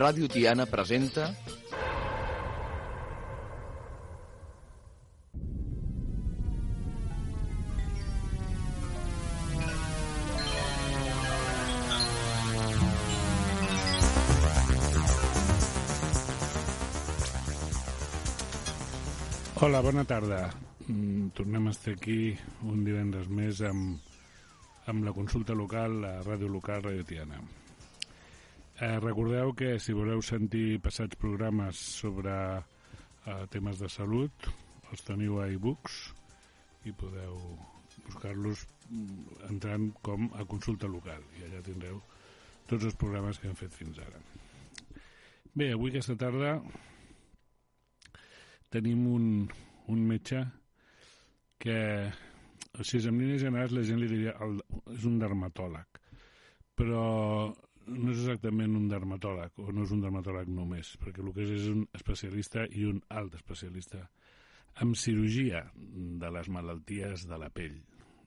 Ràdio Tiana presenta Hola, bona tarda. Mm, tornem a estar aquí un divendres més amb, amb la consulta local, la ràdio local, Ràdio Tiana. Eh, recordeu que si voleu sentir passats programes sobre eh, temes de salut, els teniu a iBooks i podeu buscar-los mm, entrant com a consulta local i allà tindreu tots els programes que hem fet fins ara. Bé, avui aquesta tarda tenim un, un metge que, o sigui, en línies generals la gent li diria el, és un dermatòleg, però no és exactament un dermatòleg, o no és un dermatòleg només, perquè el que és és un especialista i un alt especialista en cirurgia de les malalties de la pell.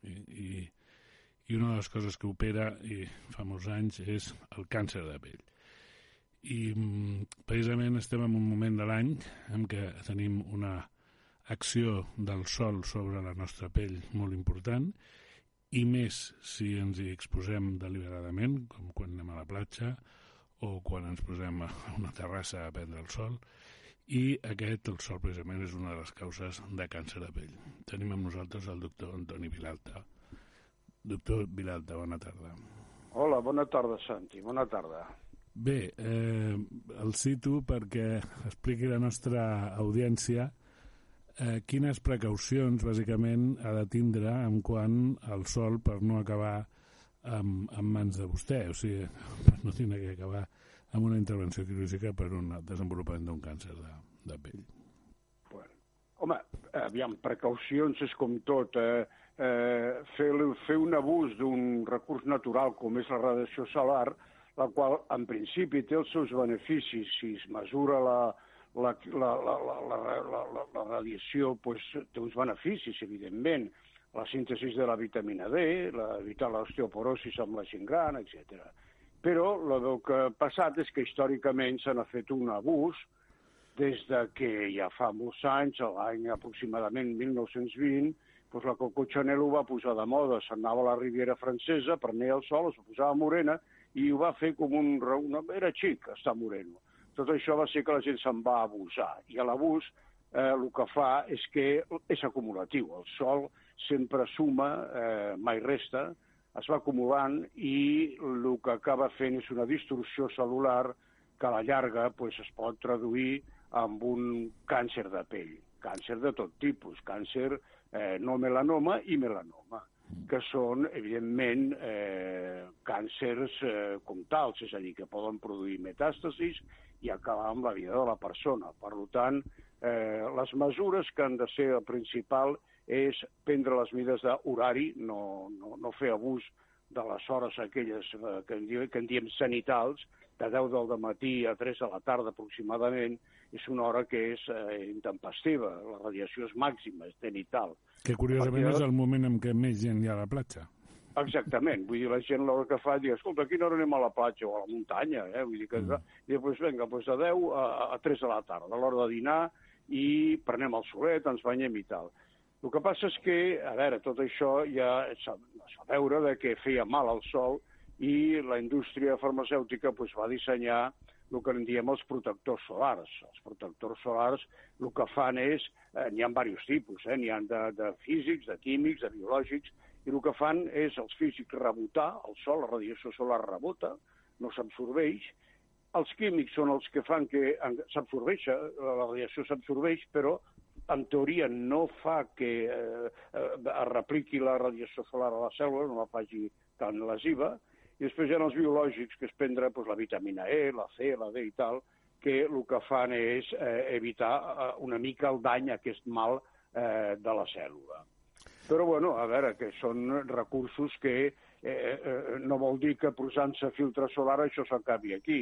I, i, i una de les coses que opera, i fa molts anys, és el càncer de pell i mm, precisament estem en un moment de l'any en què tenim una acció del sol sobre la nostra pell molt important més si ens hi exposem deliberadament, com quan anem a la platja o quan ens posem a una terrassa a prendre el sol, i aquest, el sol, precisament, és una de les causes de càncer de pell. Tenim amb nosaltres el doctor Antoni Vilalta. Doctor Vilalta, bona tarda. Hola, bona tarda, Santi, bona tarda. Bé, eh, el cito perquè expliqui la nostra audiència eh, quines precaucions, bàsicament, ha de tindre en quant al sol per no acabar amb, amb mans de vostè, o sigui, per no tenir que acabar amb una intervenció quirúrgica per un desenvolupament d'un càncer de, de pell. Bueno, home, aviam, precaucions és com tot. Eh, eh, fer, fer un abús d'un recurs natural com és la radiació solar, la qual en principi té els seus beneficis si es mesura la, la, la, la, la, la, la, la, radiació pues, té uns beneficis, evidentment, la síntesi de la vitamina D, la, evitar l'osteoporosis amb la gent gran, etc. Però el que ha passat és que històricament se n'ha fet un abús des de que ja fa molts anys, l'any aproximadament 1920, doncs la Coco Chanel ho va posar de moda, s'anava a la Riviera Francesa, prenia el sol, es posava morena, i ho va fer com un... Era xic, estar moreno. Tot això va ser que la gent se'n va abusar. I a l'abús eh, el que fa és que és acumulatiu. El sol sempre suma, eh, mai resta, es va acumulant i el que acaba fent és una distorsió celular que a la llarga pues, es pot traduir amb un càncer de pell. Càncer de tot tipus, càncer eh, no melanoma i melanoma que són, evidentment, eh, càncers eh, com tals, és a dir, que poden produir metàstasis i acabar amb la vida de la persona. Per tant, eh, les mesures que han de ser el principal és prendre les mides d'horari, no, no, no fer abús de les hores aquelles eh, que, en diem, que en diem sanitals, de 10 del matí a 3 de la tarda aproximadament, és una hora que és eh, intempestiva, la radiació és màxima, és zenital. Que curiosament és el moment en què més gent hi ha a la platja. Exactament, vull dir, la gent l'hora que fa, diu, escolta, a quina hora anem a la platja o a la muntanya, eh? Vull dir que, mm. i doncs vinga, doncs de 10 a, a 3 de la tarda, a l'hora de dinar, i prenem el solet, ens banyem i tal. El que passa és que, a veure, tot això ja es va veure de que feia mal al sol i la indústria farmacèutica pues, va dissenyar el que en diem els protectors solars. Els protectors solars el que fan és, eh, n'hi ha diversos tipus, eh? n'hi ha de, de físics, de químics, de biològics, i el que fan és els físics rebotar, el sol, la radiació solar rebota, no s'absorbeix, els químics són els que fan que s'absorbeix, la radiació s'absorbeix, però en teoria no fa que eh, eh, es repliqui la radiació solar a la cèl·lula, no la faci tan lesiva, i després hi ha els biològics, que es prendre doncs, la vitamina E, la C, la D i tal, que el que fan és eh, evitar eh, una mica el dany, aquest mal eh, de la cèl·lula. Però, bueno, a veure, que són recursos que eh, eh, no vol dir que posant-se filtre solar això s'acabi aquí.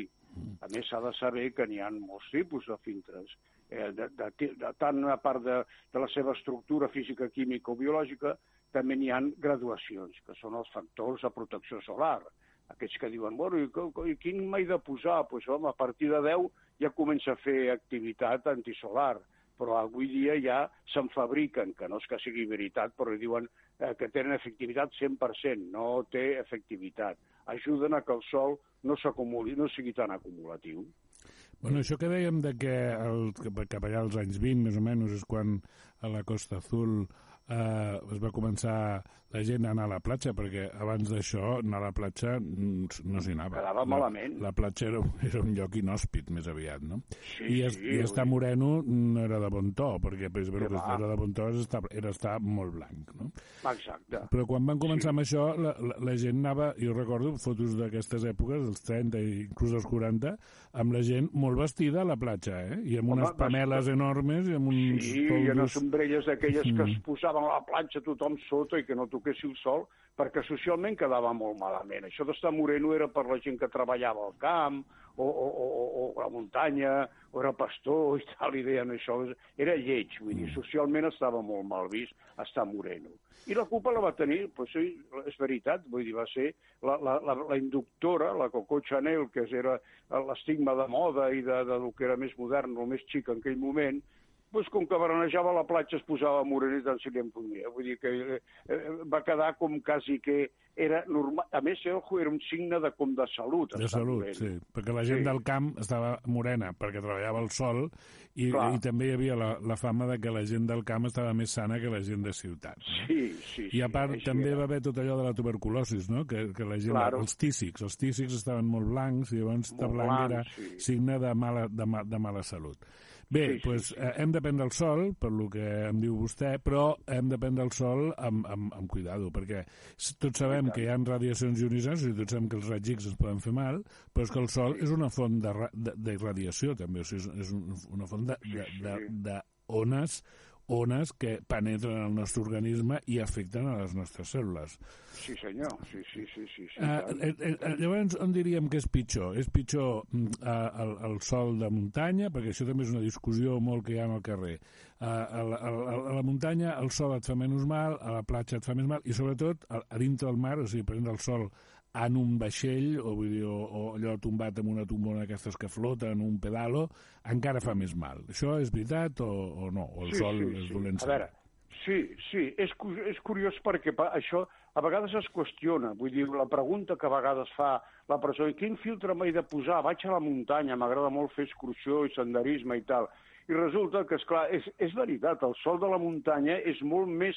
A més, s'ha de saber que n'hi ha molts tipus de filtres. Eh, de, de, de, tant a part de, de la seva estructura física, química o biològica, també n'hi ha graduacions, que són els factors de protecció solar. Aquests que diuen, bueno, i, i quin m'he de posar? Doncs, pues, home, a partir de 10 ja comença a fer activitat antisolar però avui dia ja se'n fabriquen, que no és que sigui veritat, però diuen eh, que tenen efectivitat 100%, no té efectivitat. Ajuden a que el sol no s'acumuli, no sigui tan acumulatiu. Bueno, això que dèiem de que el, cap allà als anys 20, més o menys, és quan a la Costa Azul eh, es va començar la gent a anar a la platja, perquè abans d'això anar a la platja no s'hi anava. Quedava la, malament. La platja era, era un lloc inhòspit, més aviat, no? Sí, I, es, sí, i estar moreno no era de bon to, perquè per exemple, que era de bon to era estar, era estar molt blanc, no? Exacte. Però quan van començar sí. amb això, la, la, la gent anava, jo recordo fotos d'aquestes èpoques, dels 30 i inclús dels 40, amb la gent molt vestida a la platja, eh? I amb Home, unes pameles enormes i amb uns Sí, polvos... i unes sombrelles d'aquelles mm. que es posaven a la platja tothom sota i que no toquessi el sol, perquè socialment quedava molt malament. Això d'estar moreno era per la gent que treballava al camp, o, o, o, o a la muntanya, o era pastor i tal, i deien això. Era lleig, vull dir, mm. socialment estava molt mal vist estar moreno. I la culpa la va tenir, pues sí, és veritat, vull dir, va ser la, la, la, la inductora, la Coco Chanel, que era l'estigma de moda i de, de, del que era més modern, el més xic en aquell moment, pues, com que baranejava la platja es posava morenet tant si li. Vull dir que eh, eh, va quedar com quasi que era normal. A més, era un signe de com de salut. De salut, morena. sí. Perquè la gent sí. del camp estava morena perquè treballava el sol i, i també hi havia la, la fama de que la gent del camp estava més sana que la gent de ciutat. No? Sí, sí, I a part sí, també va haver tot allò de la tuberculosis, no? Que, que la gent, claro. els tísics, els tísics estaven molt blancs i llavors estar blanc blanc era sí. signe de mala, de, ma, de mala salut. Bé, sí, pues, sí, sí. Eh, hem de prendre el sol, per lo que em diu vostè, però hem de prendre el sol amb, amb, amb cuidado, perquè tots sabem que hi ha radiacions ionitzants i tots sabem que els raigs X ens poden fer mal, però és que el sol és una font de, de, de radiació, també, o sigui, és, una font de, de, de, de ones ones que penetren el nostre organisme i afecten a les nostres cèl·lules. Sí, senyor, sí, sí, sí. sí, sí uh, eh, eh, llavors, on diríem que és pitjor? És pitjor uh, el, el sol de muntanya, perquè això també és una discussió molt que hi ha al carrer. Uh, a, la, a, a la muntanya el sol et fa menys mal, a la platja et fa més mal, i sobretot a, a dintre del mar, o sigui, prendre el sol en un vaixell, o, vull dir, o, o allò tombat amb una tombona d'aquestes que flota en un pedalo, encara fa més mal. Això és veritat o, o no? O el sí, sol sí, és sí. dolent? A veure, sí, sí, és, és curiós perquè això a vegades es qüestiona. Vull dir, la pregunta que a vegades fa la persona, quin filtre m'he de posar? Vaig a la muntanya, m'agrada molt fer excursió i senderisme i tal. I resulta que, és clar, és, és veritat, el sol de la muntanya és molt més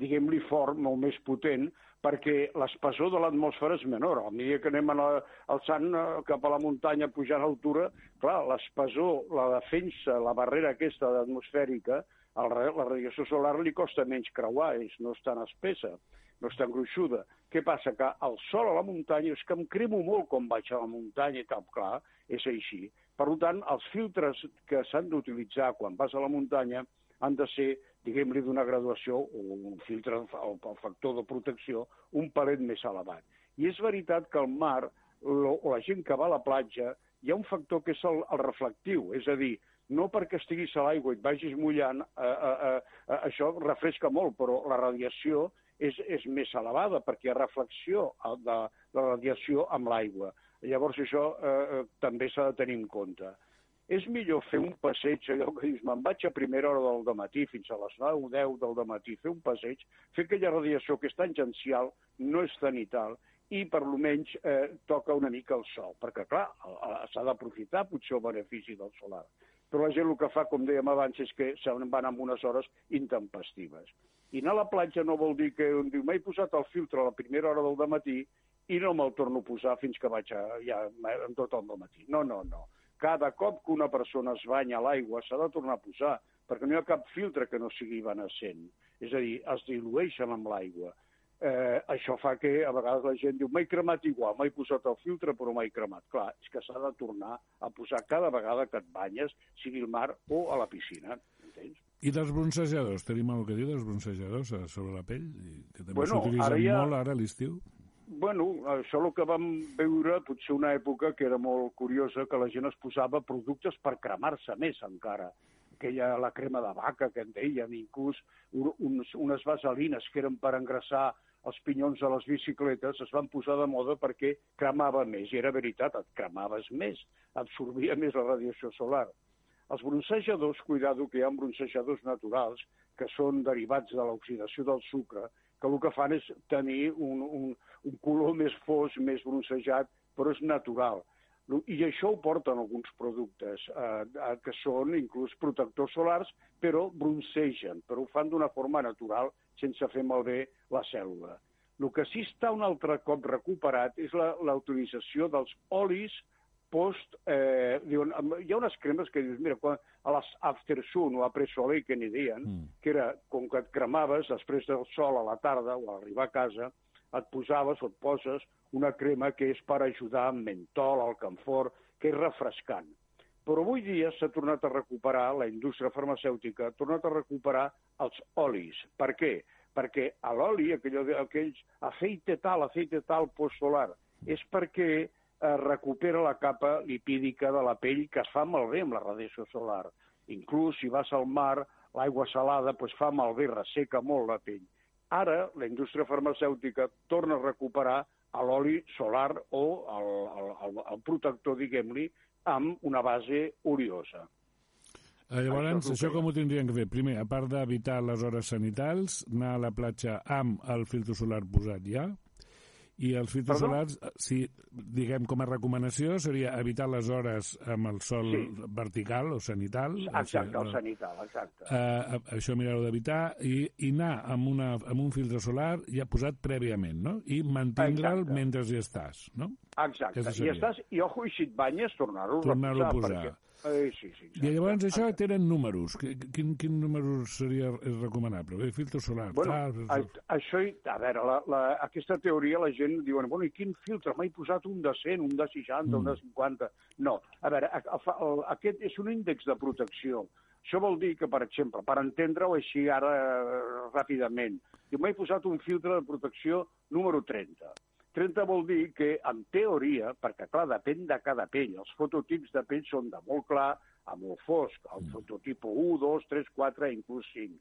diguem-li fort, molt més potent, perquè l'espessor de l'atmosfera és menor. A mesura que anem alçant eh, cap a la muntanya, pujant a altura, clar, l'espessor, la defensa, la barrera aquesta atmosfèrica, el, la radiació solar li costa menys creuar, és, no és tan espessa, no és tan gruixuda. Què passa? Que el sol a la muntanya és que em cremo molt quan vaig a la muntanya i tal, clar, és així. Per tant, els filtres que s'han d'utilitzar quan vas a la muntanya han de ser diguem-li, d'una graduació o un filtre o el factor de protecció un palet més elevat. I és veritat que el mar o la gent que va a la platja hi ha un factor que és el, el reflectiu, és a dir, no perquè estiguis a l'aigua i et vagis mullant, eh, eh, eh, això refresca molt, però la radiació és, és més elevada perquè hi ha reflexió de, de la radiació amb l'aigua. Llavors això eh, eh també s'ha de tenir en compte és millor fer un passeig, allò que dius, me'n vaig a primera hora del matí fins a les 9 o 10 del matí, fer un passeig, fer aquella radiació que és tangencial, no és zenital, i per lo menys eh, toca una mica el sol, perquè clar, s'ha d'aprofitar potser el benefici del solar. Però la gent el que fa, com dèiem abans, és que se'n van amb unes hores intempestives. I anar a la platja no vol dir que un diu, m'he posat el filtre a la primera hora del matí i no me'l torno a posar fins que vaig a, ja, en tot el matí. No, no, no cada cop que una persona es banya a l'aigua s'ha de tornar a posar, perquè no hi ha cap filtre que no sigui evanescent. És a dir, es dilueixen amb l'aigua. Eh, això fa que a vegades la gent diu m'he cremat igual, m'he posat el filtre però m'he cremat. Clar, és que s'ha de tornar a posar cada vegada que et banyes, sigui al mar o a la piscina, entens? I dels bronzejadors, tenim alguna que dir dels bronzejadors eh, sobre la pell? Que també Bueno, s'utilitzen ja- molt ara a l'estiu. Bueno, això el que vam veure potser una època que era molt curiosa, que la gent es posava productes per cremar-se més encara. Aquella, la crema de vaca que en deien, inclús un, uns, unes vaselines que eren per engrassar els pinyons de les bicicletes es van posar de moda perquè cremava més. I era veritat, et cremaves més, absorbia més la radiació solar. Els bronzejadors, cuidado, que hi ha bronzejadors naturals que són derivats de l'oxidació del sucre, que el que fan és tenir un, un, un color més fos, més bronzejat, però és natural. I això ho porten alguns productes, eh, eh, que són inclús protectors solars, però broncegen, però ho fan d'una forma natural, sense fer malbé la cèl·lula. El que sí està un altre cop recuperat és la, la dels olis post... Eh, diuen, hi ha unes cremes que dius, mira, quan, a les after sun o a pre-soleil que n'hi deien, Mm. que era com que et cremaves després del sol a la tarda o a arribar a casa, et posaves o et poses una crema que és per ajudar amb mentol, al camfort, que és refrescant. Però avui dia s'ha tornat a recuperar, la indústria farmacèutica ha tornat a recuperar els olis. Per què? Perquè a l'oli, aquell, aquells aceite tal, aceite tal postsolar, és perquè eh, recupera la capa lipídica de la pell que es fa malbé amb la radiació solar. Inclús si vas al mar, l'aigua salada pues, fa malbé, resseca molt la pell. Ara la indústria farmacèutica torna a recuperar l'oli solar o el, el, el, el protector, diguem-li, amb una base oleosa. Eh, llavors, Això com ho tindrien que fer? Primer, a part d'evitar les hores sanitals, anar a la platja amb el filtre solar posat ja, i els filtres Perdó? solars, eh, si, diguem, com a recomanació, seria evitar les hores amb el sol Sí. vertical o sanital. Exacte, el eh, sanital, exacte. eh, això mirar-ho d'evitar i, i anar amb, una, amb un filtre solar ja posat prèviament, no? I mantindre'l mentre hi estàs, no? Exacte. I, estàs, I ojo, i si et banyes, tornar-ho a Tornar-ho a posar. Perquè... Eh, sí, sí, exacte. I llavors això tenen números. Qui- Quin, quin número seria recomanable? Bé, filtre solar, Bueno, tal... a, això, a veure, la, la, aquesta teoria la gent diuen, bueno, i quin filtre? M'he posat un de 100, un de 60, Mm. un de 50... No, a veure, a, a, el, aquest és un índex de protecció. Això vol dir que, per exemple, per entendre-ho així ara eh, ràpidament, m'he posat un filtre de protecció número 30. 30 vol dir que, en teoria, perquè, clar, depèn de cada pell, els fototips de pell són de molt clar a molt fosc, el fototip 1, 2, 3, 4, inclús 5.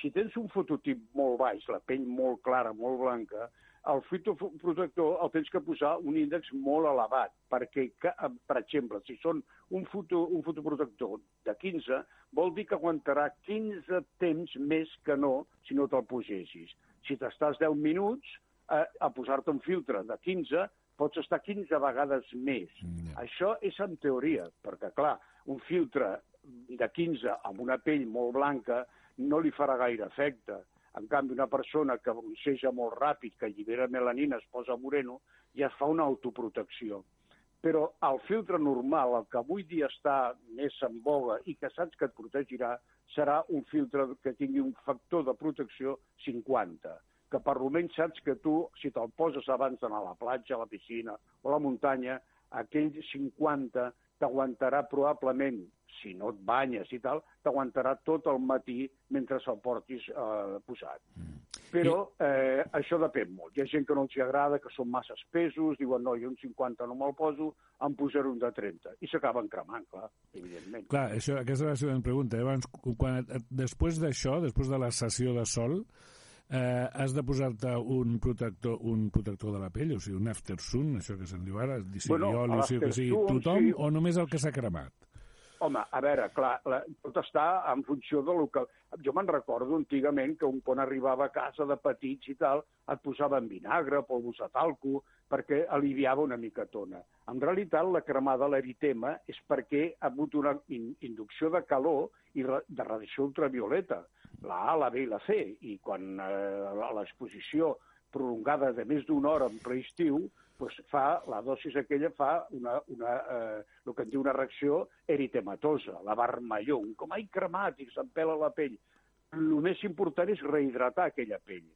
Si tens un fototip molt baix, la pell molt clara, molt blanca, el fitoprotector el tens que posar un índex molt elevat, perquè, per exemple, si són un, foto, un fotoprotector de 15, vol dir que aguantarà 15 temps més que no si no te'l posessis. Si t'estàs 10 minuts eh, a posar-te un filtre de 15, pots estar 15 vegades més. Mm, ja. Això és en teoria, perquè, clar, un filtre de 15 amb una pell molt blanca no li farà gaire efecte. En canvi, una persona que bronceja molt ràpid, que allibera melanina, es posa moreno, ja fa una autoprotecció. Però el filtre normal, el que avui dia està més en boga i que saps que et protegirà, serà un filtre que tingui un factor de protecció 50 que per almenys saps que tu, si te'l poses abans d'anar a la platja, a la piscina o a la muntanya, aquell 50 t'aguantarà probablement, si no et banyes i tal, t'aguantarà tot el matí mentre se'l portis eh, posat. Però eh, això depèn molt. Hi ha gent que no els agrada, que són massa espesos, diuen no, jo un 50 no me'l poso, em posaré un de 30. I s'acaben cremant, clar, evidentment. Clar, això, aquesta és la següent pregunta. Eh? Abans, quan, després d'això, després de la sessió de sol, eh, has de posar-te un protector, un protector de la pell, o sigui, un aftersun, això que se'n diu ara, sigui Bueno, oli, o sigui, que sigui tothom, sí. o només el que s'ha cremat? Home, a veure, clar, la, tot està en funció de lo que... Jo me'n recordo antigament que un quan arribava a casa de petits i tal, et posaven vinagre, polvos de talco, perquè aliviava una micatona. En realitat, la cremada, l'eritema, és perquè ha hagut una in inducció de calor i de radiació ultravioleta, la A, la B i la C, i quan eh, a l'exposició prolongada de més d'una hora en ple estiu, doncs fa, la dosis aquella fa una, una, eh, el que en diu una reacció eritematosa, la vermelló, un com ai cremàtic, s'empela la pell. El més important és rehidratar aquella pell.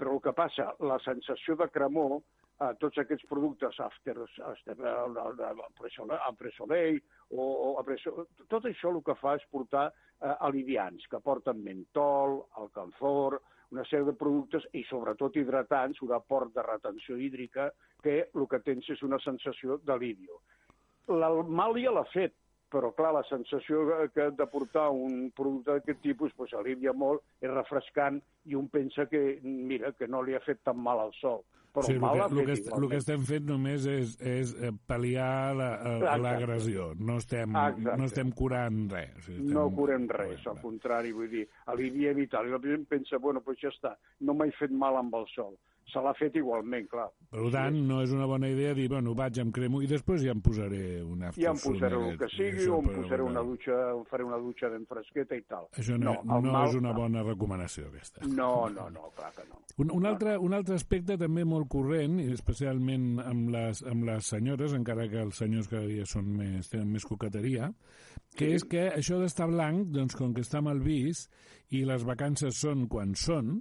Però el que passa, la sensació de cremor, eh, tots aquests productes after, after Soleil o, o Presoleil, tot això el que fa és portar eh, aliviants que porten mentol, alcanfor, una sèrie de productes i sobretot hidratants, un aport de retenció hídrica que el que tens és una sensació d'alivio. Mal ja l'ha fet, però clar, la sensació que de portar un producte d'aquest tipus pues, alivia molt, és refrescant i un pensa que, mira, que no li ha fet tan mal al sol. Però sí, mal el, que, el, que, el que estem fent només és, és eh, pal·liar l'agressió. La, no, estem, no estem curant res. O sigui, estem... No curem res, al contrari, vull dir, aliviem i tal. I la gent pensa, bueno, doncs ja està, no m'he fet mal amb el sol se l'ha fet igualment, clar. Per tant, no és una bona idea dir, bueno, vaig, em cremo i després ja em posaré un after Ja em posaré el que sigui, o em posaré una dutxa, em faré una dutxa ben fresqueta i tal. Això no, no, no mal, és una bona recomanació, aquesta. No, no, no, clar que no. Un, un, altre, un altre aspecte també molt corrent, especialment amb les, amb les senyores, encara que els senyors cada dia són més, tenen més coqueteria, que sí. és que això d'estar blanc, doncs com que està mal vist i les vacances són quan són,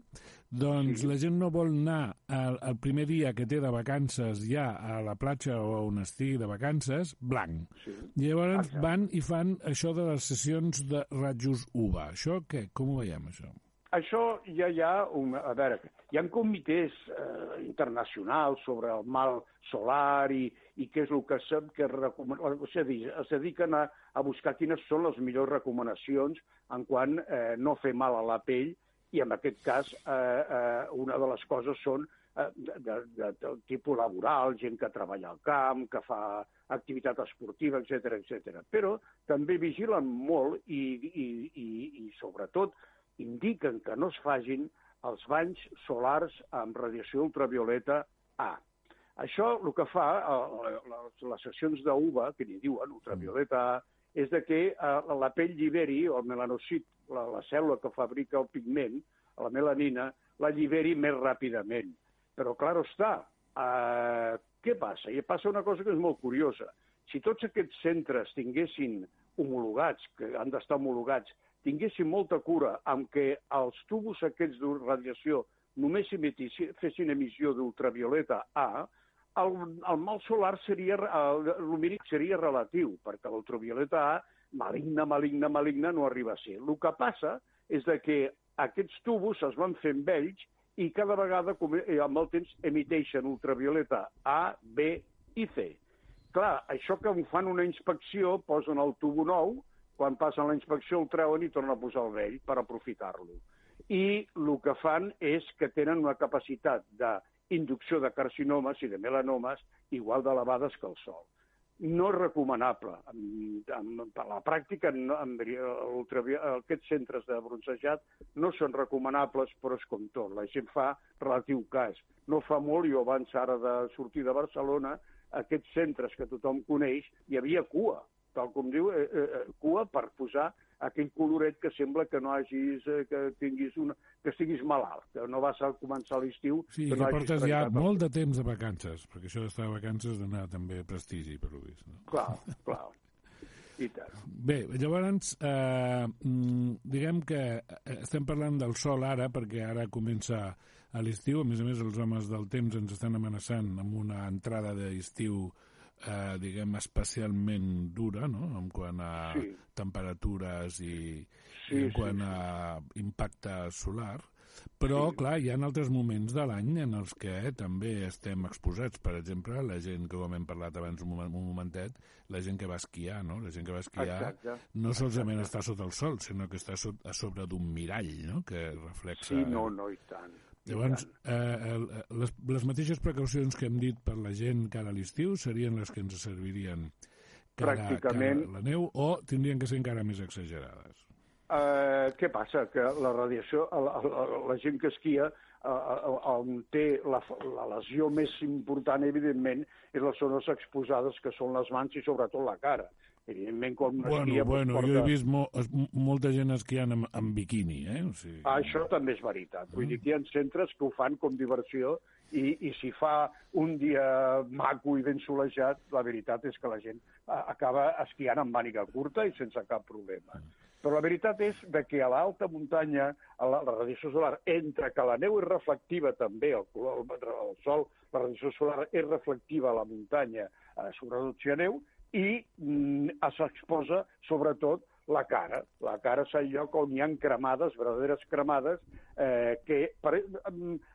doncs sí. la gent no vol anar el, el primer dia que té de vacances ja a la platja o a on estigui de vacances, blanc. Sí. Llavors Exacte. van i fan això de les sessions de ratjos UVA. Això què? Com ho veiem, això? Això ja hi ha, un, a veure, hi ha comitès eh, internacionals sobre el mal solar i, i què és el que sap que recomana, o sigui, es dediquen a, a buscar quines són les millors recomanacions en quant eh, no fer mal a la pell i en aquest cas eh, eh, una de les coses són de, de, de, de tipus laboral, gent que treballa al camp, que fa activitat esportiva, etc etc. Però també vigilen molt i, i, i, i sobretot indiquen que no es fagin els banys solars amb radiació ultravioleta A. Això el que fa, eh, les, les sessions d'UVA, que n'hi diuen ultravioleta A, és de que eh, la pell lliberi, o el melanocit, la, la cèl·lula que fabrica el pigment, la melanina, la lliberi més ràpidament. Però, clar està, eh, què passa? I passa una cosa que és molt curiosa. Si tots aquests centres tinguessin homologats, que han d'estar homologats, tinguessin molta cura amb que els tubos aquests de radiació només fessin emissió d'ultravioleta A, el, el mal solar seria, lumínic seria relatiu, perquè l'ultravioleta A, maligna, maligna, maligna, no arriba a ser. El que passa és de que aquests tubos es van fent vells i cada vegada, eh, amb el temps, emiteixen ultravioleta A, B i C. Clar, això que fan una inspecció, posen el tubo nou, quan passen la inspecció el treuen i tornen a posar el vell per aprofitar-lo. I el que fan és que tenen una capacitat de inducció de carcinomes i de melanomes igual d'elevades que el sol. No recomanable. En, en, per la pràctica, no, en, aquests centres de bronzejat no són recomanables, però és com tot. La gent fa relatiu cas. No fa molt, jo abans ara de sortir de Barcelona, aquests centres que tothom coneix, hi havia cua, tal com diu, eh, eh, eh cua per posar aquell coloret que sembla que no hagis, eh, que tinguis una, que estiguis malalt, que no vas a començar l'estiu... Sí, que, que no portes ja molt de temps de vacances, perquè això d'estar de vacances d'anar també prestigi, per ho vist. No? Clar, clar. I tant. Bé, llavors, eh, mm, diguem que eh, estem parlant del sol ara, perquè ara comença a l'estiu, a més a més els homes del temps ens estan amenaçant amb una entrada d'estiu de eh, diguem, especialment dura, no?, en quant a sí. temperatures i, sí, i en quant sí, a impacte solar, però, sí. clar, hi ha altres moments de l'any en els que també estem exposats. Per exemple, la gent que ho hem parlat abans un, moment, un momentet, la gent que va esquiar, no? La gent que va esquiar Exacte. no solament està sota el sol, sinó que està a sobre d'un mirall, no?, que reflexa... Sí, no, no, i tant. Llavors, eh, les, les mateixes precaucions que hem dit per la gent cara a l'estiu serien les que ens servirien cara, Pràcticament... cara a la neu o tindrien que ser encara més exagerades? Uh, què passa? Que la radiació, la, la, la gent que esquia, uh, on té la, la lesió més important, evidentment, és les zones exposades, que són les mans i sobretot la cara. Evidentment, quan bueno, esquia... Bueno, porta... jo he vist mo molta gent esquiant amb, amb biquini, eh? O sigui... Això també és veritat. Vull dir que hi ha centres que ho fan com diversió i, i si fa un dia maco i ben solejat, la veritat és que la gent acaba esquiant amb màniga curta i sense cap problema. Però la veritat és de que a l'alta muntanya, a la, la radiació solar, entre que la neu és reflectiva també, el, color, el, el sol, la radiació solar és reflectiva a la muntanya, a la sobreducció de neu, i mm, s'exposa sobretot la cara. La cara és el lloc on hi ha cremades, verdaderes cremades, eh, que per,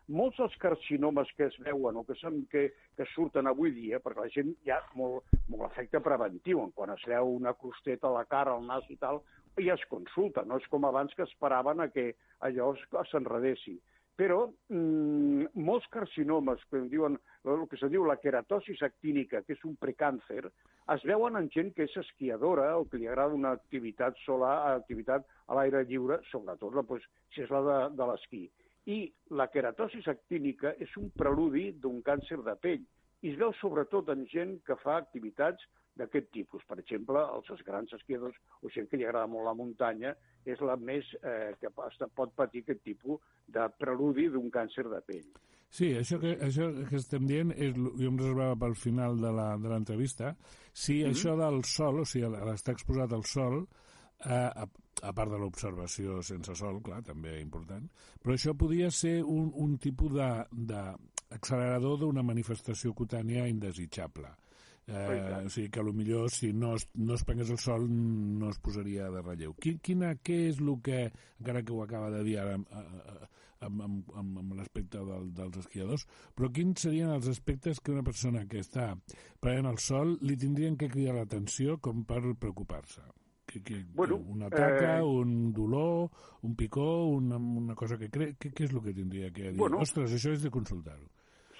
molts dels carcinomes que es veuen o que, són, que, que surten avui dia, perquè la gent hi ha molt, molt efecte preventiu, quan es veu una crosteta a la cara, al nas i tal, ja es consulta, no és com abans que esperaven a que allò s'enredessi però mmm, molts carcinomes, que diuen, el que se diu la queratosis actínica, que és un precàncer, es veuen en gent que és esquiadora o que li agrada una activitat solar, activitat a l'aire lliure, sobretot pues, si és la de, de l'esquí. I la queratosis actínica és un preludi d'un càncer de pell i es veu sobretot en gent que fa activitats d'aquest tipus. Per exemple, els grans esquiadors o gent que li agrada molt la muntanya és la més eh, que pot patir aquest tipus de preludi d'un càncer de pell. Sí, això que, això que estem dient, és, jo em reservava pel final de l'entrevista, si mm -hmm. això del sol, o sigui, l'estar exposat al sol, eh, a, a part de l'observació sense sol, clar, també important, però això podia ser un, un tipus d'accelerador d'una manifestació cutània indesitjable. Eh, o sigui que millor si no es, no es prengués el sol no es posaria de relleu. Quin, quina, què és el que, encara que ho acaba de dir ara amb, amb, amb, amb, amb l'aspecte del, dels esquiadors, però quins serien els aspectes que una persona que està prenent el sol li tindrien que cridar l'atenció com per preocupar-se? Que, que, bueno, una taca, eh... un dolor, un picó, una, una cosa que crec... Què és el que tindria que dir? Bueno, Ostres, això és de consultar-ho.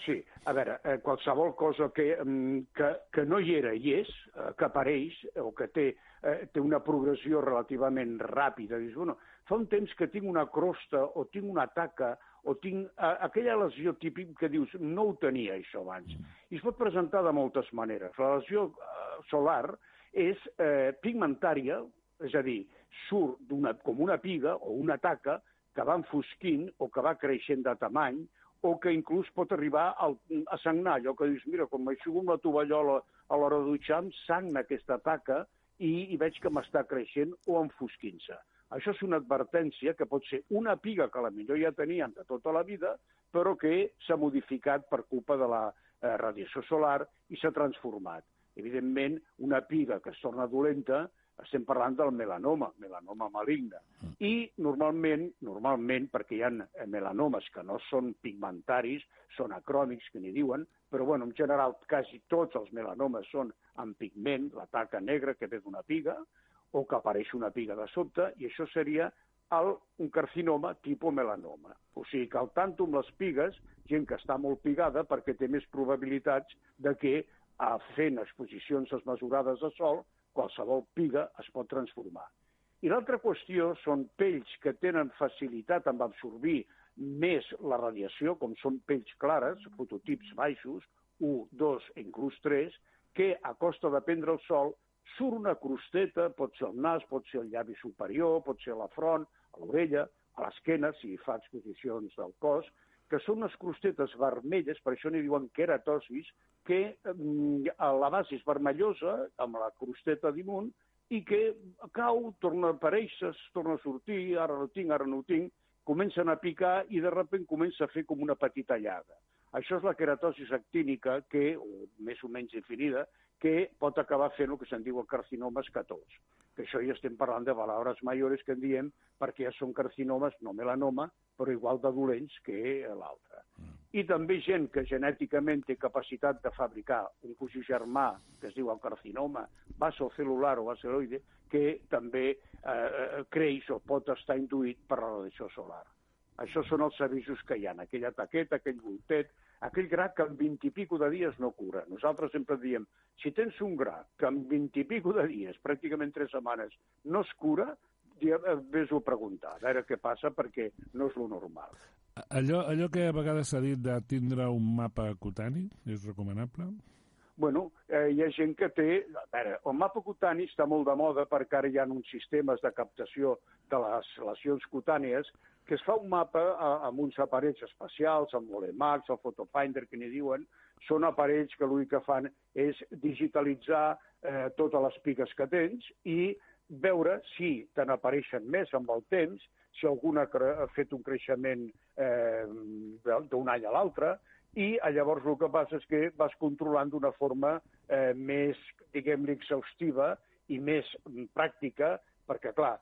Sí, a veure, eh, qualsevol cosa que, mm, que, que no hi era i és, eh, que apareix, o que té, eh, té una progressió relativament ràpida, dius, bueno, fa un temps que tinc una crosta o tinc una taca o tinc eh, aquella lesió típica que dius, no ho tenia això abans. I es pot presentar de moltes maneres. La lesió eh, solar és eh, pigmentària, és a dir, surt com una piga o una taca que va enfosquint o que va creixent de tamany o que inclús pot arribar al, a sagnar, allò que dius, mira, com m'aixugo amb la tovallola a l'hora de dutxar, em sagna aquesta taca i, i veig que m'està creixent o enfosquint-se. Això és una advertència que pot ser una piga que a la millor ja tenien de tota la vida, però que s'ha modificat per culpa de la eh, radiació solar i s'ha transformat. Evidentment, una piga que es torna dolenta estem parlant del melanoma, melanoma maligne. Mm. I normalment, normalment, perquè hi ha eh, melanomes que no són pigmentaris, són acròmics, que n'hi diuen, però bueno, en general quasi tots els melanomes són amb pigment, la taca negra que ve d'una piga, o que apareix una piga de sobte, i això seria el, un carcinoma tipus melanoma. O sigui que al tanto amb les pigues, gent que està molt pigada perquè té més probabilitats de que a fent exposicions desmesurades de sol qualsevol piga es pot transformar. I l'altra qüestió són pells que tenen facilitat en absorbir més la radiació, com són pells clares, fototips baixos, 1, 2, inclús 3, que a costa de prendre el sol surt una crosteta, pot ser el nas, pot ser el llavi superior, pot ser la front, a l'orella, a l'esquena, si fa exposicions del cos, que són unes crostetes vermelles, per això n'hi diuen queratosis, que mm, a la base és vermellosa, amb la crosteta damunt, i que cau, torna a aparèixer, torna a sortir, ara no tinc, ara no tinc, comencen a picar i de sobte comença a fer com una petita llaga. Això és la queratosis actínica, que, o més o menys definida, que pot acabar fent el que se'n diu el carcinoma escatós. Que això ja estem parlant de valores majores que en diem perquè ja són carcinomes, no melanoma, però igual de dolents que l'altre. I també gent que genèticament té capacitat de fabricar un cosí germà, que es diu el carcinoma vasocelular o vaceloide, que també eh, creix o pot estar induït per la radiació solar. Això són els avisos que hi ha, aquella taqueta, aquell voltet, aquell gra que en 20 i pico de dies no cura. Nosaltres sempre diem, si tens un gra que en 20 i pico de dies, pràcticament 3 setmanes, no es cura, vés-ho a preguntar, a veure què passa, perquè no és lo normal. Allò, allò que a vegades s'ha dit de tindre un mapa cutani és recomanable? bueno, eh, hi ha gent que té... A veure, el mapa cutani està molt de moda perquè ara hi ha uns sistemes de captació de les lesions cutànies que es fa un mapa amb uns aparells especials, amb l'Emax, el Photofinder, que n'hi diuen, són aparells que l'únic que fan és digitalitzar eh, totes les piques que tens i veure si te n'apareixen més amb el temps, si algun ha fet un creixement eh, d'un any a l'altre, i llavors el que passa és que vas controlant d'una forma eh, més, diguem-ne, exhaustiva i més pràctica, perquè, clar,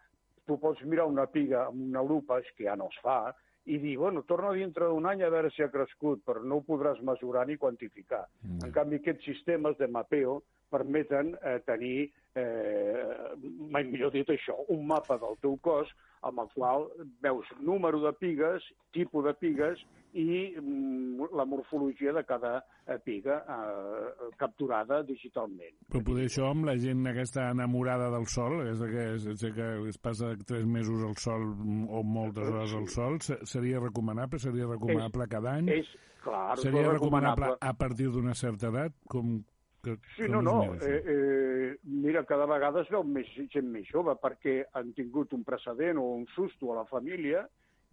tu pots mirar una piga amb una lupa, és que ja no es fa, i dir, bueno, torna dintre d'un any a veure si ha crescut, però no ho podràs mesurar ni quantificar. Mm. En canvi, aquests sistemes de mapeo permeten eh, tenir, eh, mai millor dit això, un mapa del teu cos amb el qual veus número de pigues, tipus de pigues i mm, la morfologia de cada eh, piga eh, capturada digitalment. Però poder això amb la gent aquesta enamorada del sol, és que, és que es passa tres mesos al sol o moltes hores al sol, seria recomanable? Seria recomanable és, cada any? És, clar, seria recomanable a partir d'una certa edat? Com, que, sí, no, no. Eh, eh, mira, cada vegada es veu més, gent més jove perquè han tingut un precedent o un susto a la família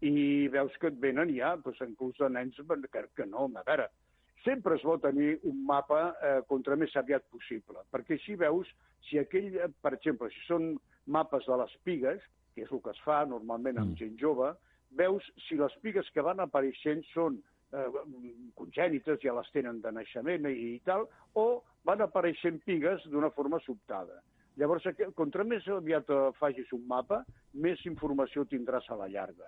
i veus que et venen ja, doncs, inclús de nens que, que no, a veure, sempre es vol tenir un mapa eh, contra més aviat possible, perquè així veus si aquell, per exemple, si són mapes de les pigues, que és el que es fa normalment amb mm. gent jove, veus si les pigues que van apareixent són eh, congènites, ja les tenen de naixement i, i tal, o van apareixent pigues d'una forma sobtada. Llavors, contra més aviat facis un mapa, més informació tindràs a la llarga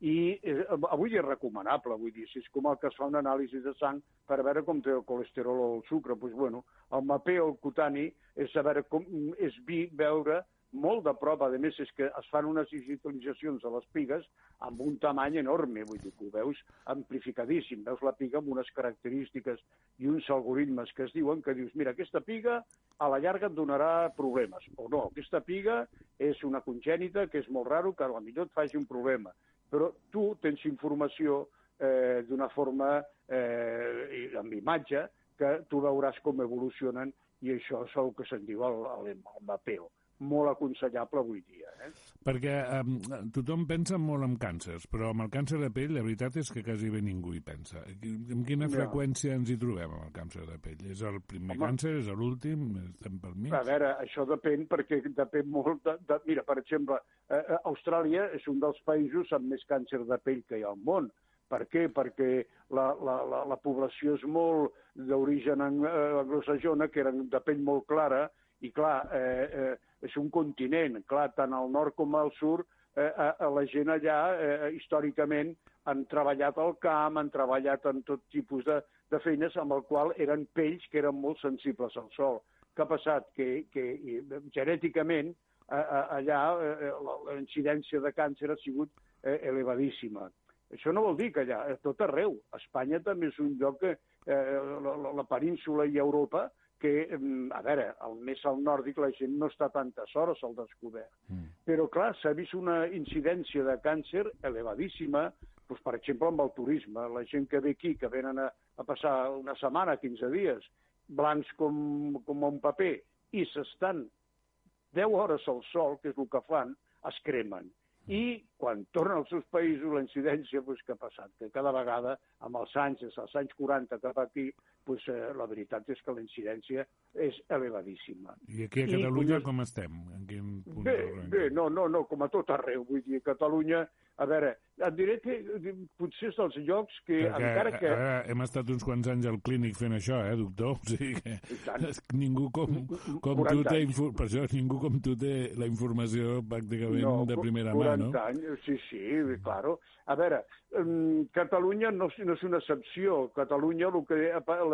i eh, avui és recomanable, vull dir, si és com el que es fa una anàlisi de sang per veure com té el colesterol o el sucre, doncs bueno, el mapeo, cutani, és saber com, és vi, veure molt de prop, a més és que es fan unes digitalitzacions de les pigues amb un tamany enorme, vull dir, que ho veus amplificadíssim, veus la piga amb unes característiques i uns algoritmes que es diuen que dius, mira, aquesta piga a la llarga et donarà problemes, o no, aquesta piga és una congènita que és molt raro que a la millor et faci un problema però tu tens informació eh, d'una forma eh, amb imatge que tu veuràs com evolucionen i això és el que se'n diu el, el, el mapeo molt aconsellable avui dia. Eh? Perquè eh, tothom pensa molt en càncers, però amb el càncer de pell la veritat és que quasi bé ningú hi pensa. Amb quina ja. freqüència ens hi trobem amb el càncer de pell? És el primer Home. càncer, és l'últim, estem per mig? A veure, això depèn perquè depèn molt de... de mira, per exemple, eh, eh, Austràlia és un dels països amb més càncer de pell que hi ha al món. Per què? Perquè la, la, la, la població és molt d'origen eh, anglosajona, que eren de pell molt clara, i clar, eh, eh, és un continent, clar, tant al nord com al sud, eh, a, a la gent allà eh, històricament han treballat al camp, han treballat en tot tipus de, de feines amb el qual eren pells que eren molt sensibles al sol. Què ha passat? Que, que genèticament a, a, allà eh, la incidència de càncer ha sigut eh, elevadíssima. Això no vol dir que allà, a tot arreu. Espanya també és un lloc que eh, la, la, la península i Europa que, a veure, al més al nòrdic la gent no està tantes hores al descobert. Mm. Però, clar, s'ha vist una incidència de càncer elevadíssima, doncs, per exemple, amb el turisme. La gent que ve aquí, que venen a, a passar una setmana, 15 dies, blancs com, com un paper, i s'estan 10 hores al sol, que és el que fan, es cremen i quan torna als seus països la incidència pues, que ha passat, que cada vegada amb els anys, des dels anys 40 cap aquí, pues, eh, la veritat és que la incidència és elevadíssima. I aquí a Catalunya I, com estem? En quin punt bé, bé, no, no, no, com a tot arreu. Vull dir, Catalunya a veure, et diré que potser és dels llocs que, Perquè, encara que... Ara hem estat uns quants anys al clínic fent això, eh, doctor? O sigui que ningú com, com tu té... Per això ningú com tu té la informació pràcticament no, de primera mà, no? anys, sí, sí, claro. A veure, Catalunya no, no és una excepció. Catalunya, el que,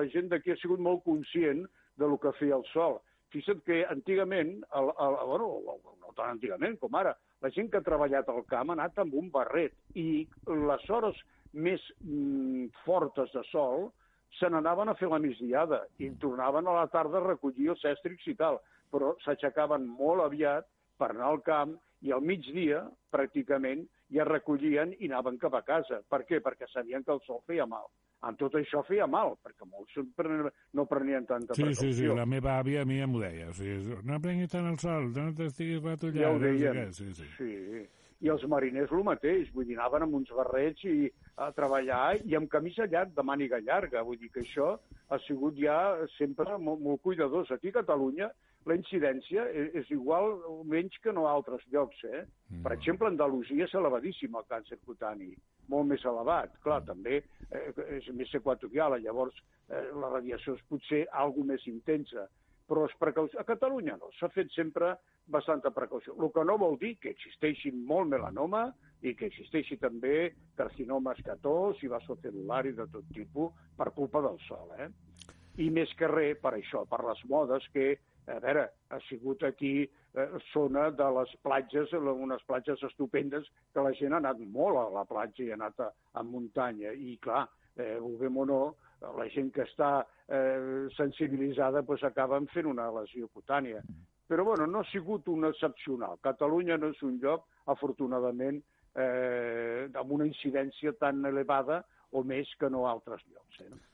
la gent d'aquí ha sigut molt conscient de lo que feia el sol. Fixa't que antigament, el, el, bueno, no tan antigament com ara, la gent que ha treballat al camp ha anat amb un barret i les hores més mm, fortes de sol se n'anaven a fer la migdiada i tornaven a la tarda a recollir els cèstrics i tal, però s'aixecaven molt aviat per anar al camp i al migdia, pràcticament, ja recollien i anaven cap a casa. Per què? Perquè sabien que el sol feia mal amb tot això feia mal, perquè molts no prenien tanta sí, precaució. Sí, sí, la meva àvia a mi ja m'ho deia. O sigui, no prengui tant el sol, no t'estiguis ratollant. Ja ho deien. No sé sí, sí. i els mariners el mateix, vull dir, anaven amb uns barrets i a treballar i amb camisa llarg, de màniga llarga, vull dir que això ha sigut ja sempre molt, molt cuidadós. Aquí a Catalunya la incidència és, és igual o menys que no a altres llocs. Eh? Mm. Per exemple, Andalusia és elevadíssim el càncer cutani, molt més elevat. Clar, mm. també eh, és més equatorial, llavors eh, la radiació és potser alguna més intensa però es precaució. A Catalunya no, s'ha fet sempre bastanta precaució. El que no vol dir que existeixi molt melanoma i que existeixi també carcinoma escatós i vasocel·lular i de tot tipus per culpa del sol. Eh? I més que res per això, per les modes que, a veure, ha sigut aquí eh, zona de les platges, unes platges estupendes, que la gent ha anat molt a la platja i ha anat a, a muntanya. I, clar, eh, vem o no, la gent que està eh, sensibilitzada pues, acaben fent una lesió cutània. Però bueno, no ha sigut un excepcional. Catalunya no és un lloc, afortunadament, eh, amb una incidència tan elevada o més que no altres llocs. Eh?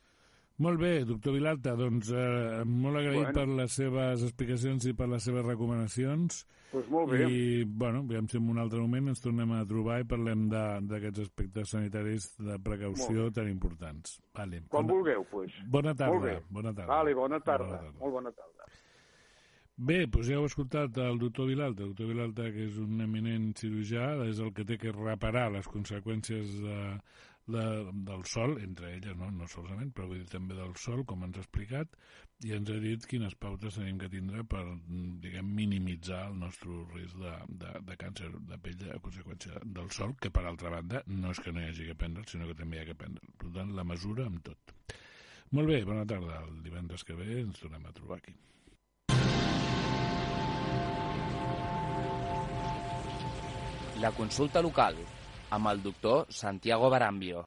Molt bé, doctor Vilalta, doncs eh, molt agraït bueno. per les seves explicacions i per les seves recomanacions. Pues molt bé. I, bueno, aviam si en un altre moment ens tornem a trobar i parlem d'aquests aspectes sanitaris de precaució tan importants. Vale. Quan bona... vulgueu. Pues. Bona tarda. Molt bé. Bona tarda. Vale, bona tarda. Bona tarda. Molt bona tarda. Bé, doncs ja heu escoltat el doctor Vilalta. El doctor Vilalta, que és un eminent cirurgià, és el que té que reparar les conseqüències de, de, del sol, entre elles, no, no solament, però vull dir també del sol, com ens ha explicat, i ens ha dit quines pautes tenim que tindre per, diguem, minimitzar el nostre risc de, de, de càncer de pell a conseqüència del sol, que per altra banda no és que no hi hagi que prendre, sinó que també hi ha que prendre. Per tant, la mesura amb tot. Molt bé, bona tarda. El divendres que ve ens tornem a trobar aquí. La consulta local amb el doctor Santiago Barambio.